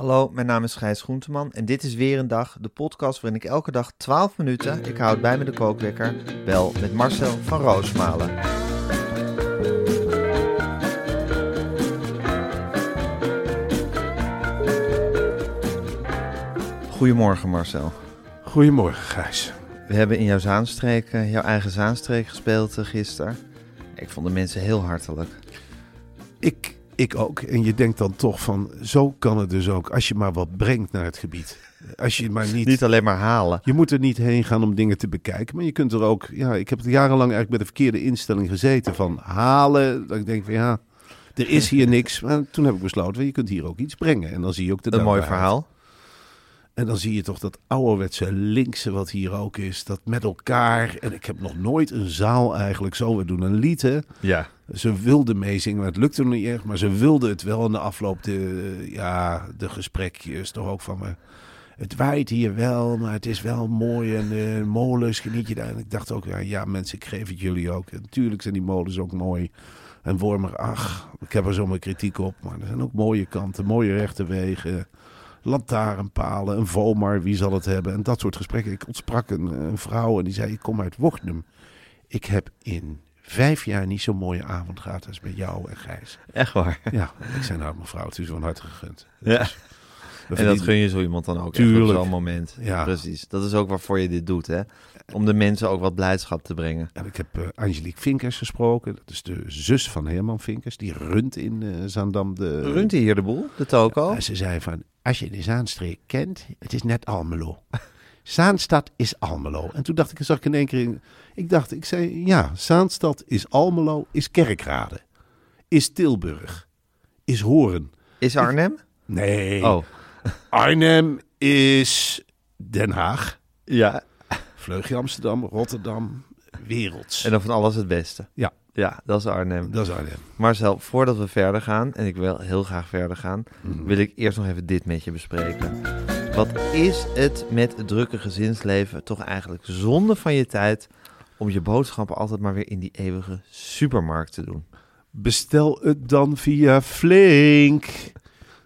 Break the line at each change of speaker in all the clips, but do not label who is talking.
Hallo, mijn naam is Gijs Groenteman en dit is weer een dag, de podcast waarin ik elke dag 12 minuten, ik houd bij me de kookwekker, bel met Marcel van Roosmalen. Goedemorgen Marcel.
Goedemorgen, Gijs.
We hebben in jouw Zaanstreek, eh, jouw eigen Zaanstreek gespeeld eh, gisteren. Ik vond de mensen heel hartelijk.
Ik, ik ook. En je denkt dan toch van, zo kan het dus ook. Als je maar wat brengt naar het gebied. Als je maar niet...
Niet alleen maar halen.
Je moet er niet heen gaan om dingen te bekijken. Maar je kunt er ook... Ja, ik heb het jarenlang eigenlijk bij de verkeerde instelling gezeten. Van halen. Dat ik denk van ja, er is hier niks. Maar toen heb ik besloten, je kunt hier ook iets brengen. En dan zie je ook de
Een mooi verhaal.
En dan zie je toch dat ouderwetse linkse wat hier ook is. Dat met elkaar. En ik heb nog nooit een zaal eigenlijk zo. We doen een lied hè.
Ja.
Ze wilde meezingen, maar het lukte nog niet echt. Maar ze wilde het wel in de afloop. De, ja, de gesprekjes toch ook van me. Het waait hier wel, maar het is wel mooi. En de molens geniet je daar. En ik dacht ook, ja, ja mensen, ik geef het jullie ook. En natuurlijk zijn die molens ook mooi. En Wormer, ach, ik heb er zo mijn kritiek op. Maar er zijn ook mooie kanten, mooie rechte wegen. Lantaarnpalen, een Vomar, wie zal het hebben? En dat soort gesprekken. Ik ontsprak een, een vrouw en die zei, ik kom uit Wochnum. Ik heb in vijf jaar niet zo'n mooie avond gehad als bij jou en Gijs.
Echt waar.
Ja, ik zei nou mevrouw, het is van harte gegund.
Ja.
We
En dat gun je zo iemand dan ook
Tuurlijk.
op zo'n moment.
Ja.
Precies. Dat is ook waarvoor je dit doet, hè? Om de mensen ook wat blijdschap te brengen.
En ik heb eh, Angelique Vinkers gesproken. Dat is de zus van Herman Vinkers. Die runt in eh Zaandam de...
Runt hij hier de boel, de toko?
En ze zei van, als je de Zaanstreek kent, het is net Almelo. Zaanstad is Almelo. En toen dacht ik, zag ik in één keer... in- Ik dacht, ik zei, ja, Zaanstad is Almelo, is Kerkrade. Is Tilburg. Is Horen.
Is Arnhem?
Nee.
Oh,
Arnhem is Den Haag.
ja.
Vleugje Amsterdam, Rotterdam, werelds.
En dan van alles het beste.
Ja.
Ja, dat is Arnhem.
Dat is Arnhem.
Marcel, voordat we verder gaan, en ik wil heel graag verder gaan,
Mhm.
wil ik eerst nog even dit met je bespreken. Wat is het met het drukke gezinsleven toch eigenlijk zonde van je tijd om je boodschappen altijd maar weer in die eeuwige supermarkt te doen?
Bestel het dan via Flink.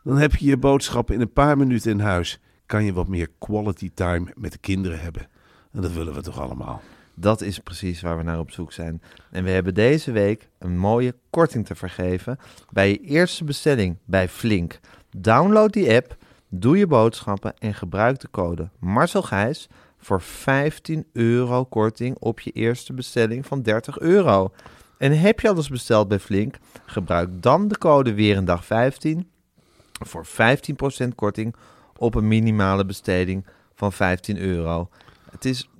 Dan heb je je boodschappen in een paar minuten in huis. Kan je wat meer quality time met de kinderen hebben. En dat willen we toch allemaal.
Dat is precies waar we naar op zoek zijn. En we hebben deze week een mooie korting te vergeven bij je eerste bestelling bij Flink. Download die app, doe je boodschappen en gebruik de code Marcel Gijs voor 15 euro korting op je eerste bestelling van 30 euro. En heb je alles besteld bij Flink? Gebruik dan de code Weerendag 15 voor 15% korting op een minimale besteding van 15 euro. Het is,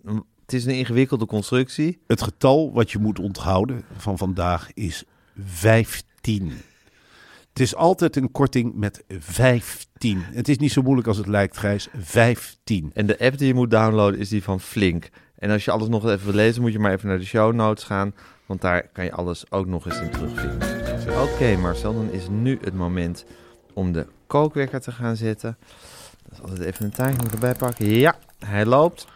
het is een ingewikkelde constructie.
Het getal wat je moet onthouden van vandaag is 15. Het is altijd een korting met 15. Het is niet zo moeilijk als het lijkt, Gijs. 15.
En de app die je moet downloaden is die van Flink. En als je alles nog even wil lezen, moet je maar even naar de show notes gaan. Want daar kan je alles ook nog eens in terugvinden. Oké Marcel, dan is nu het moment om de kookwekker te gaan zetten. Dat is altijd even een tijdje erbij pakken. Ja, hij loopt.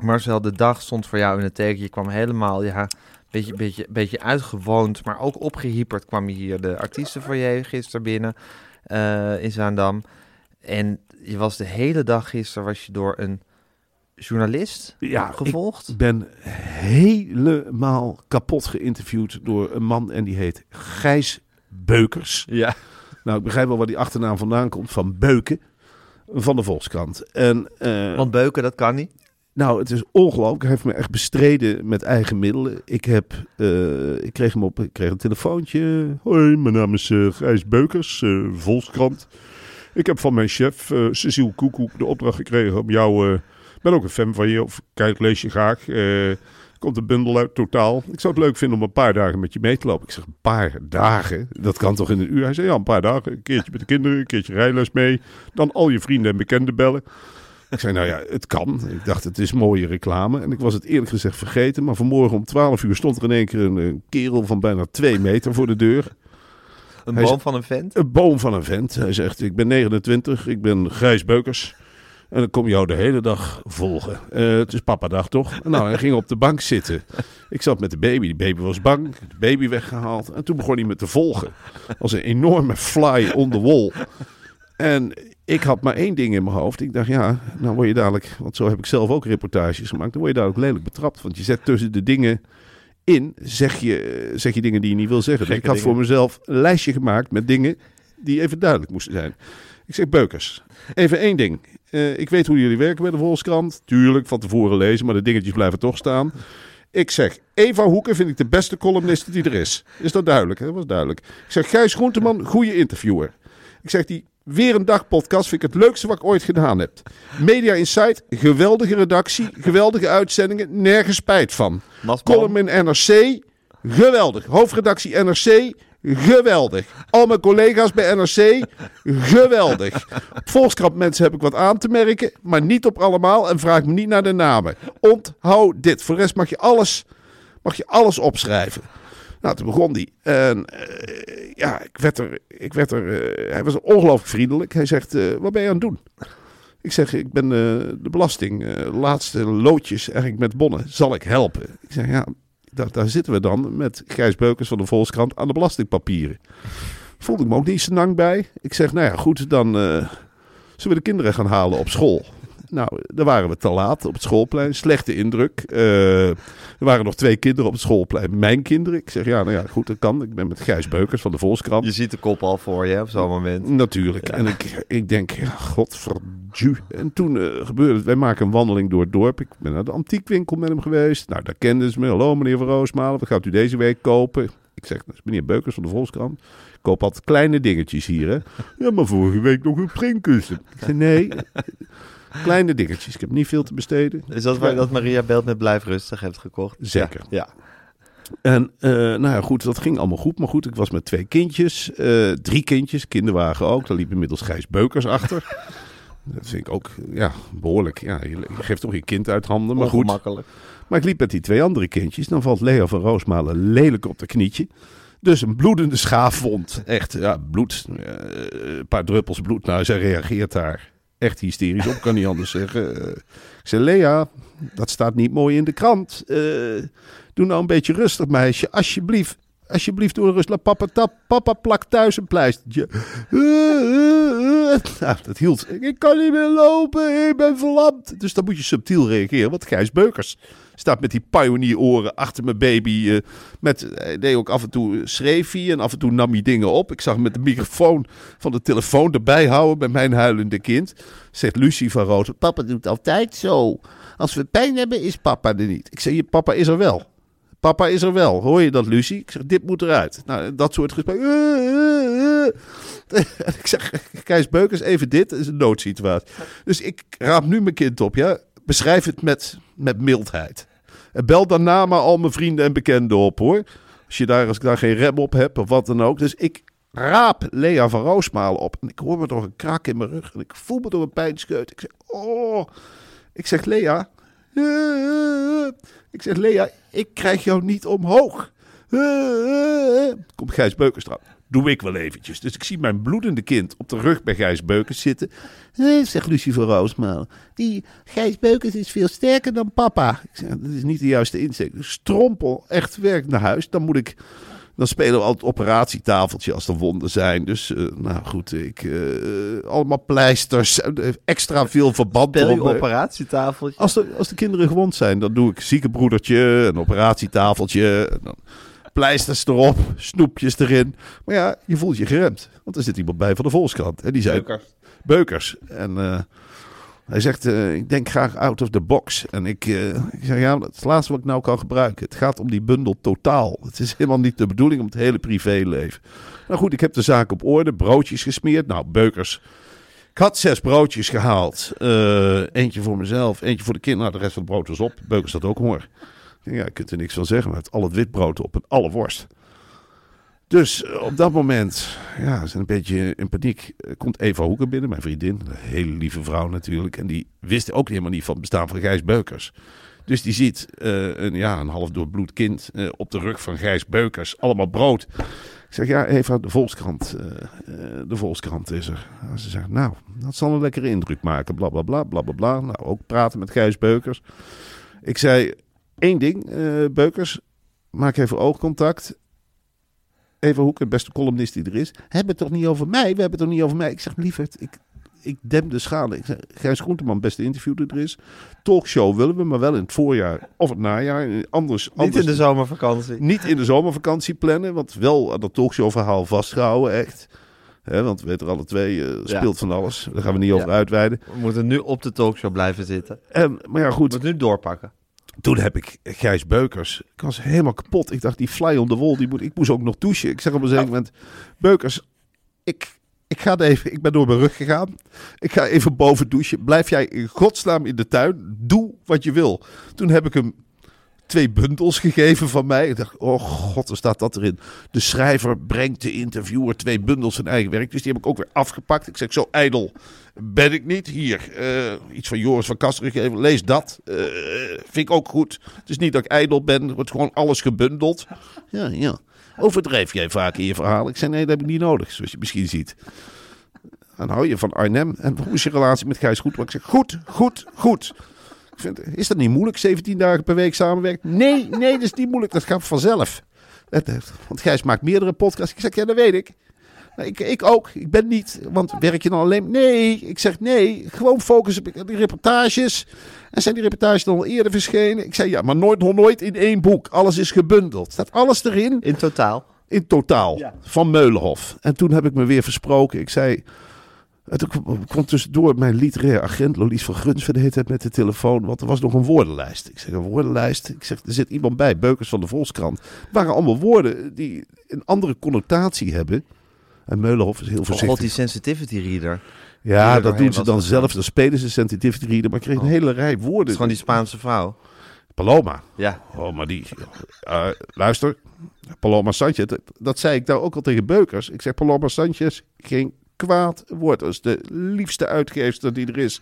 Marcel, de dag stond voor jou in het teken. Je kwam helemaal, ja, beetje, beetje, beetje uitgewoond, maar ook opgehyperd kwam je hier de artiestenfoyer gisteren binnen eh, in Zaandam. En je was de hele dag gisteren was je door een journalist
Ja,
gevolgd.
Ik ben helemaal kapot geïnterviewd door een man en die heet Gijs Beukers.
Ja.
Nou, ik begrijp wel waar die achternaam vandaan komt. Van Beuken. Van de Volkskrant. En, eh,
Want beuken, dat kan niet.
Nou, het is ongelooflijk. Hij heeft me echt bestreden met eigen middelen. Ik, heb, eh, ik, kreeg, hem op, ik kreeg een telefoontje. Hoi, mijn naam is uh, Gijs Beukers, uh, Volkskrant. Ik heb van mijn chef, uh, Cecile Koekoek, de opdracht gekregen om jou... Ik ben ook een fan van je, of kijk, lees je graag. komt een bundel uit, totaal. Ik zou het leuk vinden om een paar dagen met je mee te lopen. Ik zeg, een paar dagen? Dat kan toch in een uur? Hij zei, ja, een paar dagen. Een keertje met de kinderen, een keertje rijles mee. Dan al je vrienden en bekenden bellen. Ik zei, nou ja, het kan. Ik dacht, het is mooie reclame. En ik was het eerlijk gezegd vergeten. Maar vanmorgen om 12 uur stond er in één keer een, een kerel van bijna twee meter voor de deur.
Een
Hij
boom van een vent?
Een boom van een vent. Hij zegt, ik ben 29, ik ben Gijs Beukers. En ik kom jou de hele dag volgen. Eh, het is papadag toch? Nou, hij ging op de bank zitten. Ik zat met de baby. Die baby was bang. De baby weggehaald. En toen begon hij me te volgen. Als een enorme fly on the wall. En ik had maar één ding in mijn hoofd. Ik dacht, ja, nou word je dadelijk... Want zo heb ik zelf ook reportages gemaakt. Dan word je dadelijk lelijk betrapt. Want je zet tussen de dingen in... Zeg je, zeg je dingen die je niet wil zeggen. Dus ik had
dingen.
voor mezelf een lijstje gemaakt met dingen... die even duidelijk moesten zijn. Ik zeg, Beukers, even één ding. Eh, ik weet hoe jullie werken bij de Volkskrant. Tuurlijk, van tevoren lezen, maar de dingetjes blijven toch staan. Ik zeg, Eva Hoeken vind ik de beste columniste die er is. Is dat duidelijk? hè? Dat was duidelijk. Ik zeg, Gijs Groenteman, goede interviewer. Ik zeg, die Weer een Dag podcast vind ik het leukste wat ik ooit gedaan heb. Media Insight, geweldige redactie, geweldige uitzendingen, nergens spijt van. Column in NRC, geweldig. Hoofdredactie NRC, geweldig. Al mijn collega's bij NRC, geweldig. Volkskrant mensen heb ik wat aan te merken, maar niet op allemaal en vraag me niet naar de namen. Onthoud dit. Voor de rest mag je alles, mag je alles opschrijven. Nou, toen begon hij. En eh, ja, ik werd er. Ik werd er eh, hij was ongelooflijk vriendelijk. Hij zegt: eh, Wat ben je aan het doen? Ik zeg: Ik ben de belasting, laatste loodjes eigenlijk met bonnen. Zal ik helpen? Ik zeg: Ja, daar, daar zitten we dan met Gijs Beukers van de Volkskrant aan de belastingpapieren. Voelde ik me ook niet zo lang bij. Ik zeg: Nou ja, goed, dan zullen we de kinderen gaan halen op school. Nou, daar waren we te laat op het schoolplein. Slechte indruk. Eh, er waren nog twee kinderen op het schoolplein. Mijn kinderen. Ik zeg, ja, nou ja, goed, dat kan. Ik ben met Gijs Beukers van de Volkskrant.
Je ziet de kop al voor je op zo'n moment.
Natuurlijk. En ik, ik denk, ja, godverdu. En toen eh, gebeurde het. Wij maken een wandeling door het dorp. Ik ben naar de antiekwinkel met hem geweest. Nou, daar kenden ze me. Hallo, meneer Van Roosmalen. Wat gaat u deze week kopen? Ik zeg, dat is meneer Beukers van de Volkskrant. Ik koop altijd kleine dingetjes hier, hè. Ja, maar vorige week nog een springkussen. Ik zeg, nee. Kleine dingetjes. Ik heb niet veel te besteden.
Is dat waar dat Maria Belt met Blijf Rustig hebt gekocht?
Zeker.
Ja.
En eh, nou ja, goed, dat ging allemaal goed. Maar goed, ik was met twee kindjes, eh, drie kindjes, kinderwagen ook. Daar liep inmiddels Gijs Beukers achter. Dat vind ik ook ja, behoorlijk. Ja, je, je geeft toch je kind uit handen. Maar goed, maar ik liep met die twee andere kindjes. Dan valt Leo van Roosmalen lelijk op de knietje. Dus een bloedende schaafwond. Echt, ja, bloed. eh, een paar druppels bloed. Nou, zij reageert daar echt hysterisch op, kan niet anders zeggen. Eh, ik zei, Lea, dat staat niet mooi in de krant. Eh, doe nou een beetje rustig, meisje. Alsjeblieft. Alsjeblieft, doe rustig. Papa, tap, papa plakt thuis een pleistertje. Eh. Nou, dat hield. Ik kan niet meer lopen, ik ben verlamd. Dus dan moet je subtiel reageren. Want Gijs Beukers staat met die pionieroren achter mijn baby. eh, met, hij deed ook af en toe, eh, schreef hij en af en toe nam hij dingen op. Ik zag hem met de microfoon van de telefoon erbij houden bij mijn huilende kind. Zegt Lucie van Roos, papa doet altijd zo. Als we pijn hebben, is papa er niet. Ik zeg, je papa is er wel. Papa is er wel. Hoor je dat, Lucie? Ik zeg, dit moet eruit. Nou, dat soort gesprekken. En ik zeg, Kees Beukers, even dit. Het is een noodsituatie. Dus ik raap nu mijn kind op, ja. Beschrijf het met, met mildheid. Bel daarna maar al mijn vrienden en bekenden op, hoor. Als, je daar, als ik daar geen rem op heb of wat dan ook. Dus ik raap Lea van Roosmalen op. En ik hoor me door een krak in mijn rug. En ik voel me door een pijnscheut. Ik zeg, oh. Ik zeg, Lea. Ik zeg, Lea, ik krijg jou niet omhoog. Komt Gijs Beukers eraan. Doe ik wel eventjes. Dus ik zie mijn bloedende kind op de rug bij Gijs Beukers zitten. Eh, zegt Lucie van Roosmalen. Die Gijs Beukers is veel sterker dan papa. Ik zeg, dat is niet de juiste insteek. Dus strompel echt werk naar huis. Dan moet ik... Dan spelen we altijd operatietafeltje als er wonden zijn. Dus, eh, nou goed, ik, eh, allemaal pleisters. eh, Extra veel verband.
Spel je operatietafeltje?
Als de, als de kinderen gewond zijn, dan doe ik ziekenbroedertje, een operatietafeltje, en dan pleisters erop, snoepjes erin. Maar ja, je voelt je geremd. Want er zit iemand bij van de Volkskrant. En die zei,
Beukers.
Beukers. En eh, Hij zegt, eh, ik denk graag out of the box. En ik, eh, ik zeg, ja, dat is het laatste wat ik nou kan gebruiken. Het gaat om die bundel totaal. Het is helemaal niet de bedoeling om het hele privéleven. Nou goed, ik heb de zaak op orde. Broodjes gesmeerd. Nou, beukers. Ik had zes broodjes gehaald. Eh, eentje voor mezelf, eentje voor de kinderen. Nou, de rest van het brood was op. Beukers dat ook hoor. Ja, je kunt er niks van zeggen. Maar het al het witbrood op en alle worst. Dus eh, op dat moment, ja, ze zijn een beetje in paniek. Komt Eva Hoeken binnen, mijn vriendin. Een hele lieve vrouw natuurlijk. En die wist ook helemaal niet van het bestaan van Gijs Beukers. Dus die ziet eh, een, ja, een half doorbloed kind eh, op de rug van Gijs Beukers. Allemaal brood. Ik zeg, ja Eva, de Volkskrant. de Volkskrant is er. En ze zegt, nou, dat zal een lekkere indruk maken. Bla, bla, bla, bla, bla, bla. Nou, ook praten met Gijs Beukers. Ik zei, één ding, eh, Beukers. Maak even oogcontact. Eva Hoek, de beste columnist die er is. Hebben het toch niet over mij? We hebben het toch niet over mij? Ik zeg, lieverd, ik, ik dem de schade. Ik zeg, Gijs Groenteman, beste interview die er is. Talkshow willen we, maar wel in het voorjaar of het najaar. Anders,
Niet
anders
in de zomervakantie.
niet in de zomervakantie plannen, want wel aan dat talkshow-verhaal vastgehouden, echt. Hè, want we weten er alle twee, eh, speelt van alles. Daar gaan we niet over
Ja.
uitweiden.
We moeten nu op de talkshow blijven zitten.
En, maar ja,
We
goed.
moeten nu doorpakken.
Toen heb ik Gijs Beukers. Ik was helemaal kapot. Ik dacht, die fly on the wall, die moet, ik moest ook nog douchen. Ik zeg op een zeker moment, Beukers, ik, ik ga even, ik ben door mijn rug gegaan. Ik ga even boven douchen. Blijf jij in godsnaam in de tuin. Doe wat je wil. Toen heb ik hem twee bundels gegeven van mij. Ik dacht, oh god, er staat dat erin. De schrijver brengt de interviewer twee bundels zijn eigen werk. Dus die heb ik ook weer afgepakt. Ik zeg, zo ijdel ben ik niet. Hier, eh, iets van Joris van Kasteren gegeven. Lees dat. Eh, vind ik ook goed. Het is niet dat ik ijdel ben. Er wordt gewoon alles gebundeld. Ja, ja. Overdrijf jij vaak in je verhaal? Ik zei, nee, dat heb ik niet nodig, zoals je misschien ziet. Dan hou je van Arnhem. En hoe is je relatie met Gijs goed? Maar ik zeg, goed, goed, goed. Vind, is dat niet moeilijk, 17 dagen per week samenwerken? Nee, nee, dat is niet moeilijk. Dat gaat vanzelf. Het- want Gijs maakt meerdere podcasts. Ik zeg, ja, dat weet ik. Ik, ik ook. Ik ben niet, want werk je dan alleen? Nee, ik zeg nee. Gewoon focus op die reportages. En zijn die reportages dan al eerder verschenen? Ik zei ja, maar nooit, nog nooit in één boek. Alles is gebundeld. Staat alles erin?
In totaal.
In totaal. Van Meulenhof. En toen heb ik me weer versproken. Ik zei. Kwam- kwam tussendoor mijn literair agent, Lolies van Grunsven, de hele tijd met de telefoon. Want er was nog een woordenlijst. Ik zeg, een woordenlijst? Ik zeg, er zit iemand bij, Beukers van de Volkskrant. Het waren allemaal woorden die een andere connotatie hebben. En Meulenhof is heel
Oh
voorzichtig.
god, die sensitivity reader.
ja, dat doen ze dan zelf. Dan spelen ze sensitivity reader. Maar ik kreeg een
Oh.
hele rij woorden.
is gewoon die Spaanse vrouw.
Paloma.
Ja.
Oh, maar die... eh, luister, Paloma Sanchez, dat, dat zei ik nou ook al tegen Beukers. Ik zeg, Paloma Sanchez, geen kwaad woord. Dat is de liefste uitgeefster die er is.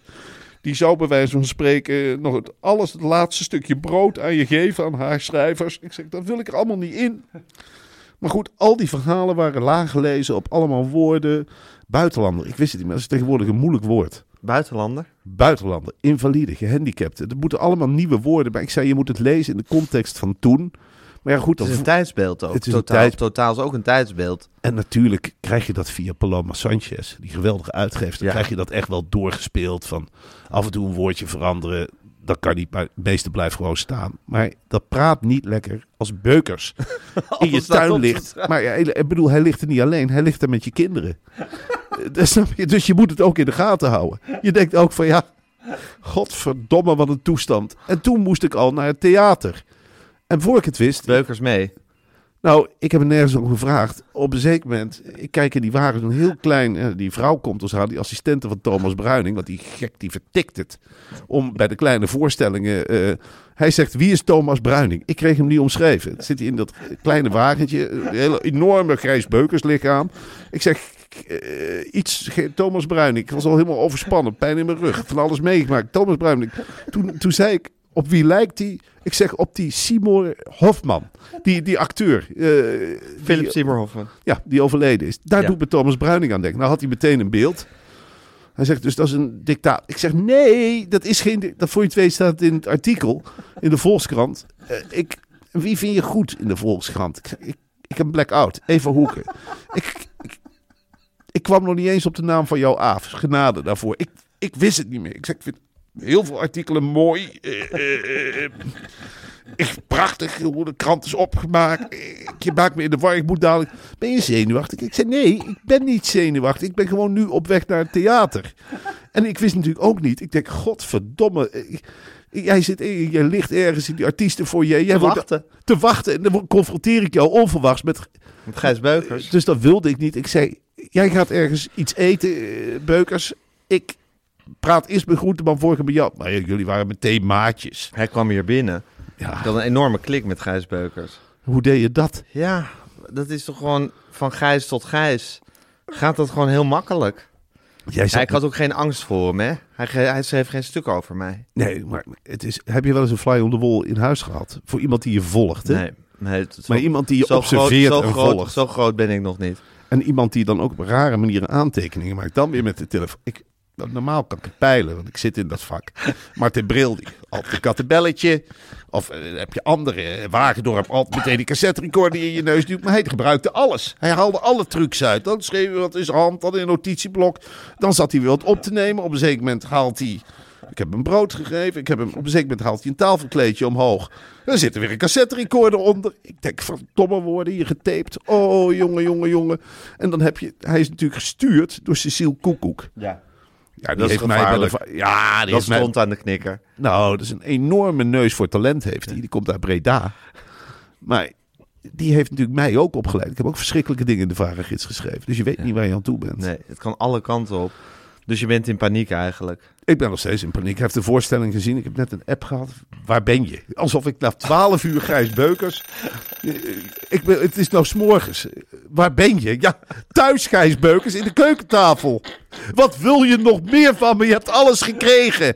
Die zou bij wijze van spreken nog het, alles, het laatste stukje brood aan je geven, aan haar schrijvers. Ik zeg, dat wil ik er allemaal niet in. Maar goed, al die verhalen waren laag gelezen op allemaal woorden. Buitenlander, ik wist het niet, maar dat is tegenwoordig een moeilijk woord.
Buitenlander.
Buitenlander, invalide, gehandicapten. Er moeten allemaal nieuwe woorden bij. Ik zei, je moet het lezen in de context van toen. Maar ja, goed,
Het is een tijdsbeeld ook.
Het is een
totaal, totaal is ook een tijdsbeeld.
En natuurlijk krijg je dat via Paloma Sanchez, die geweldige uitgeeft. Dan
Ja.
krijg je dat echt wel doorgespeeld van af en toe een woordje veranderen. Dat kan niet, maar het meeste blijft gewoon staan. Maar dat praat niet lekker als beukers in je tuin ligt. Maar ja, ik bedoel, hij ligt er niet alleen, hij ligt er met je kinderen. Dus, je? dus je moet het ook in de gaten houden. Je denkt ook van ja, godverdomme wat een toestand. En toen moest ik al naar het theater. En voor ik het wist,
Beukers mee.
nou, ik heb er nergens om gevraagd. Op een zeker moment, ik kijk in die wagen, een heel klein, eh, die vrouw komt dus aan, die assistente van Thomas Bruining, want die gek die vertikt het. Om bij de kleine voorstellingen, eh, hij zegt, wie is Thomas Bruining? Ik kreeg hem niet omschreven. Het zit hij in dat kleine wagentje, een hele enorme grijs beukerslichaam. Ik zeg, eh, iets, Thomas Bruining. Ik was al helemaal overspannen, pijn in mijn rug, van alles meegemaakt. Thomas Bruining. Toen, toen zei ik, op wie lijkt hij? Ik zeg op die Seymour Hofman, die, die acteur. eh,
Philip
die-
Seymour Hoffman.
ja, die overleden is. Daar
Ja.
doet me Thomas Bruining aan denken. Nou had hij meteen een beeld. Hij zegt dus dat is een dictaat. Ik zeg nee, dat is geen. Dat voor je het weet staat in het artikel in de Volkskrant. Eh, ik, wie vind je goed in de Volkskrant? Ik, ik, ik heb een blackout. Even hoeken. ik, ik, ik kwam nog niet eens op de naam van jouw Aaf. Genade daarvoor. Ik, ik wist het niet meer. Ik zeg, ik vind heel veel artikelen mooi. Praat prachtig hoe de krant is opgemaakt. Ik- Je maakt me in de war, ik moet dadelijk... Ben je zenuwachtig? Ik zei, nee, ik ben niet zenuwachtig. Ik ben gewoon nu op weg naar het theater. En ik wist natuurlijk ook niet. Ik denk, godverdomme. Jij, zit, jij ligt ergens in die artiesten voor je. Jij
Te wachten.
Te wachten. En dan confronteer ik jou onverwachts met
Met Gijs Beukers.
dus dat wilde ik niet. Ik zei, jij gaat ergens iets eten, Beukers. Ik praat eerst met Groenteman, vorige met jou. Maar jullie waren meteen maatjes.
Hij kwam hier binnen.
Ja,
Ik had een enorme klik met Gijs Beukers.
hoe deed je dat?
Ja, dat is toch gewoon van Gijs tot Gijs. Gaat dat gewoon heel makkelijk.
Jij
Ja, ik had ook geen angst voor hem, hè. Hij, hij schreef geen stuk over mij.
Nee, maar het is, heb je wel eens een fly on the wall in huis gehad? Voor iemand die je volgt, hè?
Nee, nee het-
Maar
zo-
iemand die je
zo
observeert
groot, zo
en
groot,
volgt.
Zo groot ben ik nog niet.
En iemand die dan ook op rare manieren aantekeningen maakt. Dan weer met de telefoon. Ik, normaal kan ik het peilen, want ik zit in dat vak. Martin Bril, die altijd een kattenbelletje. Of eh, heb je andere. eh, Wagendorp, altijd meteen die cassette recorder in je neus duwt. Maar hij gebruikte alles. Hij haalde alle trucs uit. Dan schreef hij wat in zijn hand, dan in een notitieblok. Dan zat hij weer wat op te nemen. Op een zeker moment haalt hij... Ik heb hem brood gegeven. Ik heb hem, op een zeker moment haalt hij een tafelkleedje omhoog. Dan zit er weer een cassette recorder onder. Ik denk, verdomme woorden hier getaped. Oh, jongen, jongen, jongen. En dan heb je... Hij is natuurlijk gestuurd door Cecile Koekoek.
Ja.
Ja, die
Dat
heeft mij Ja, die
Dat
heeft mij...
stond aan de knikker.
Nou, dat is een enorme neus voor talent heeft hij. Die komt uit Breda. Maar die heeft natuurlijk mij ook opgeleid. Ik heb ook verschrikkelijke dingen in de vragengids geschreven. Dus je weet niet waar je aan toe bent.
Nee, het kan alle kanten op. Dus je bent in paniek eigenlijk.
Ik ben nog steeds in paniek. Ik heb de voorstelling gezien. Ik heb net een app gehad. Waar ben je? Alsof ik na 12 uur Gijs Beukers. Eh, Ik ben, het is nou s'morgens. Waar ben je? Ja, thuis Gijs Beukers in de keukentafel. Wat wil je nog meer van me? Je hebt alles gekregen.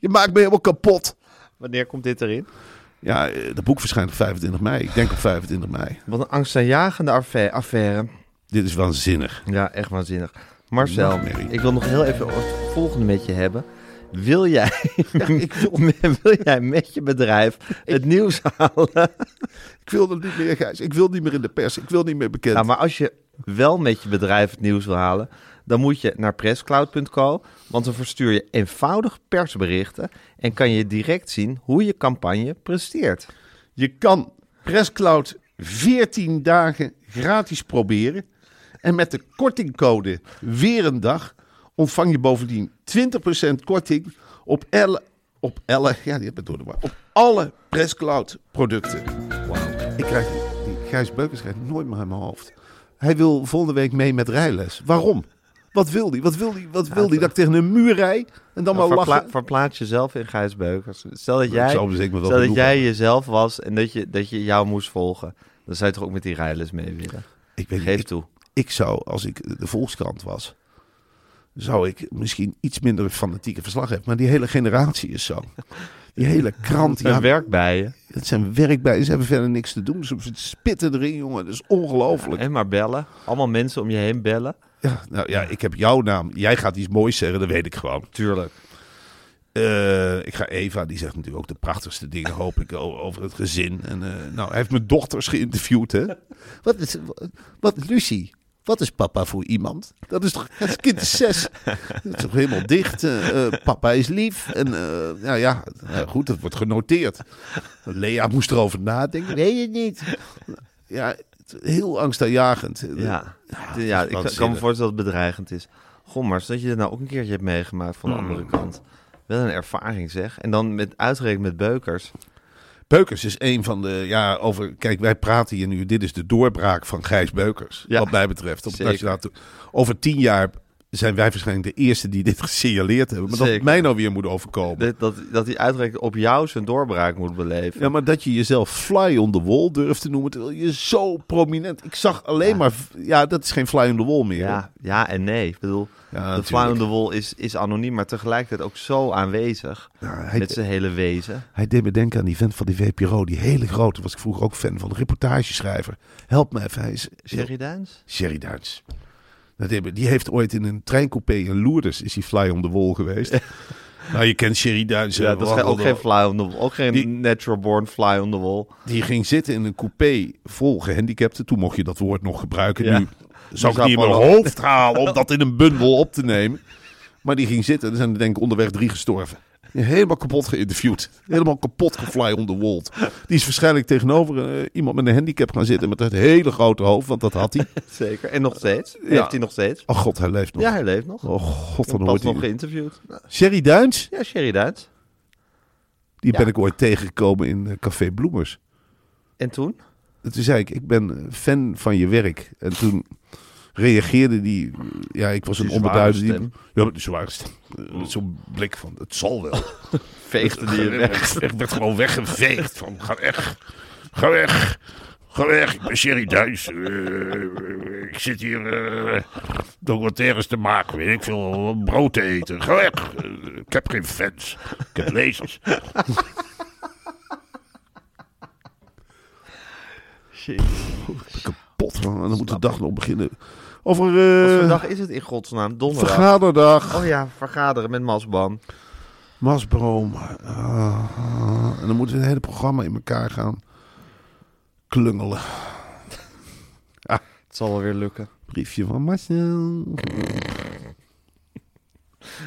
Je maakt me helemaal kapot.
Wanneer komt dit erin?
Ja, eh, dat boek verschijnt op 25 mei. Ik denk op 25 mei.
Wat een angstaanjagende affaire. affaire.
Dit is waanzinnig.
Ja, echt waanzinnig. Marcel,
Nachtmerrie.
ik wil nog heel even het volgende met je hebben. Wil jij,
ik wil-
wil jij met je bedrijf het nieuws halen?
Ik wil dat niet meer, Gijs. Ik wil niet meer in de pers. Ik wil niet meer bekend.
Nou, maar als je wel met je bedrijf het nieuws wil halen, dan moet je naar presscloud.co, want dan verstuur je eenvoudig persberichten en kan je direct zien hoe je campagne presteert.
Je kan Presscloud 14 dagen gratis proberen. En met de kortingcode weer een dag ontvang je bovendien 20% korting op elle, op elle, ja die heb ik door de war, op alle Presscloud producten. Wauw. Ik krijg, die Gijs Beukers krijgt nooit meer in mijn hoofd. Hij wil volgende week mee met rijles. Waarom? Wat wil hij? Wat wil hij? Wat wil hij? Dat ik tegen een muur rij en dan maar
Verpla-
lachen?
verplaats jezelf in Gijs Beukers. Stel dat jij,
zou zeker wel
stel dat jij jezelf was en dat je, dat je jou moest volgen. Dan zou je toch ook met die rijles mee willen?
Ik weet
Geef
ik-
toe.
ik zou, als ik de Volkskrant was, zou ik misschien iets minder fanatieke verslag hebben. Maar die hele generatie is zo. Die hele krant,
Een
ja,
werk bij je.
het zijn werk bij. Ze hebben verder niks te doen. Ze spitten erin, jongen. Dat is ongelooflijk.
En maar bellen. Allemaal mensen om je heen bellen.
Ja, nou ja, ik heb jouw naam. Jij gaat iets moois zeggen, dat weet ik gewoon.
Tuurlijk.
Eh, ik ga Eva, die zegt natuurlijk ook de prachtigste dingen, hoop ik, over het gezin. En, eh, nou, hij heeft mijn dochters geïnterviewd, hè. Wat is, wat, Lucie, wat is papa voor iemand? Dat is toch, het kind is zes. Dat is toch helemaal dicht. eh, papa is lief. En uh, ja, ja, nou goed, dat wordt genoteerd. Lea moest erover nadenken. Weet je niet. Ja, heel angstaanjagend.
Ja,
is
ja, ik kan- kan me voorstellen dat het bedreigend is. Goh, maar dat je dat nou ook een keertje hebt meegemaakt van de
Mm.
andere kant. Wel een ervaring zeg. En dan met uitgerekend met beukers.
Beukers is een van de, ja, over, kijk, wij praten hier nu, dit is de doorbraak van Gijs Beukers,
Ja,
wat mij betreft. Op nationaal over tien jaar zijn wij waarschijnlijk de eerste die dit gesignaleerd hebben. Maar dat
Zeker.
mij nou weer moet overkomen.
Dat, dat, dat hij uitgerekend op jou zijn doorbraak moet beleven.
Ja, maar dat je jezelf fly on the wall durft te noemen, terwijl je zo prominent... Ik zag alleen maar, ja, dat is geen fly on the wall meer.
Ja, ja en nee. Ik bedoel,
Ja,
de fly on the wall is, is anoniem, maar tegelijkertijd ook zo aanwezig.
Hij,
met zijn hele wezen.
hij deed me denken aan die vent van die VPRO, die hele grote, was ik vroeger ook fan van, de reportageschrijver. Help me even, hij is...
Sherry Duins?
Sherry Duits. Dat hebben- Die heeft ooit in een treincoupé in Lourdes is hij fly on the wall geweest. nou, je kent Sherry Duits.
Ja, dat is ook geen fly on the wall. Ook geen
Die-
natural born fly on the wall.
Die ging zitten in een coupé vol gehandicapten. Toen mocht je dat woord nog gebruiken.
Ja.
Nu zou ik niet in mijn hoofd halen om dat in een bundel op te nemen. Maar die ging zitten. Er zijn denk ik onderweg drie gestorven. Helemaal kapot geïnterviewd. Helemaal kapot gefly on the wall. Die is waarschijnlijk tegenover eh, iemand met een handicap gaan zitten. Met het hele grote hoofd, want dat had hij.
Zeker. En nog steeds.
Ja.
Heeft hij nog steeds.
Oh god, hij leeft nog.
Ja, hij leeft nog.
Oh god, dan
Pas
hoort
nog
hij.
geïnterviewd.
Sherry Duins,
Ja, Sherry Duits.
die
Ja.
ben ik ooit tegengekomen in eh, Café Bloemers.
En toen?
En toen zei ik, ik ben eh, fan van je werk. En toen reageerde die, eh, ja, ik was een
Die zware
onbeduidende...
stem.
Ja, die zware. Eh, Zo'n blik van, het zal wel.
Veegde die je weg.
Ik werd gewoon weggeveegd van, ga weg. Ga weg. Ga weg, ik ben Sherry Duins. Eh, ik zit hier eh documentaires te maken, weet ik veel, brood te eten. Ga weg. Eh, ik heb geen fans. Ik heb lezers. Kapot van, en dan moet de dag nog beginnen. Over
Wat voor
eh
dag is het in godsnaam? Donderdag.
vergaderdag.
Oh ja, vergaderen met Masban.
Masbroom. Ah, en dan moeten we het hele programma in elkaar gaan klungelen.
Het zal wel weer lukken.
Briefje van Marcel.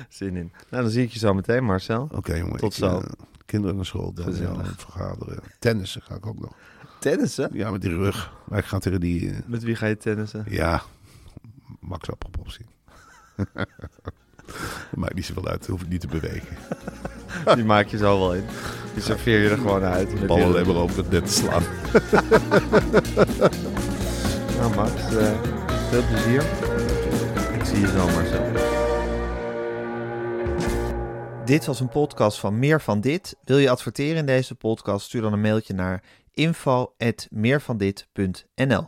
Zin in. Nou, dan zie ik je zo meteen, Marcel.
Oké jongen.
Tot
ik,
zo.
eh, kinderen naar school. Dan vergaderen. Tennissen ga ik ook nog.
Tennissen?
Ja, met die rug. Maar ik ga tegen die... eh,
Met wie ga je tennissen?
ja, Max Appelpopsie. Dat maakt niet zoveel uit. Hoef ik niet te bewegen.
Die maak je zo wel in. Die serveer je er gewoon uit. Met
Bal
je-
alleen maar over het net te slaan.
Nou Max, eh, veel plezier. Ik zie je zo Marcel. Dit was een podcast van Meer van Dit. Wil je adverteren in deze podcast? Stuur dan een mailtje naar info.meervandit.nl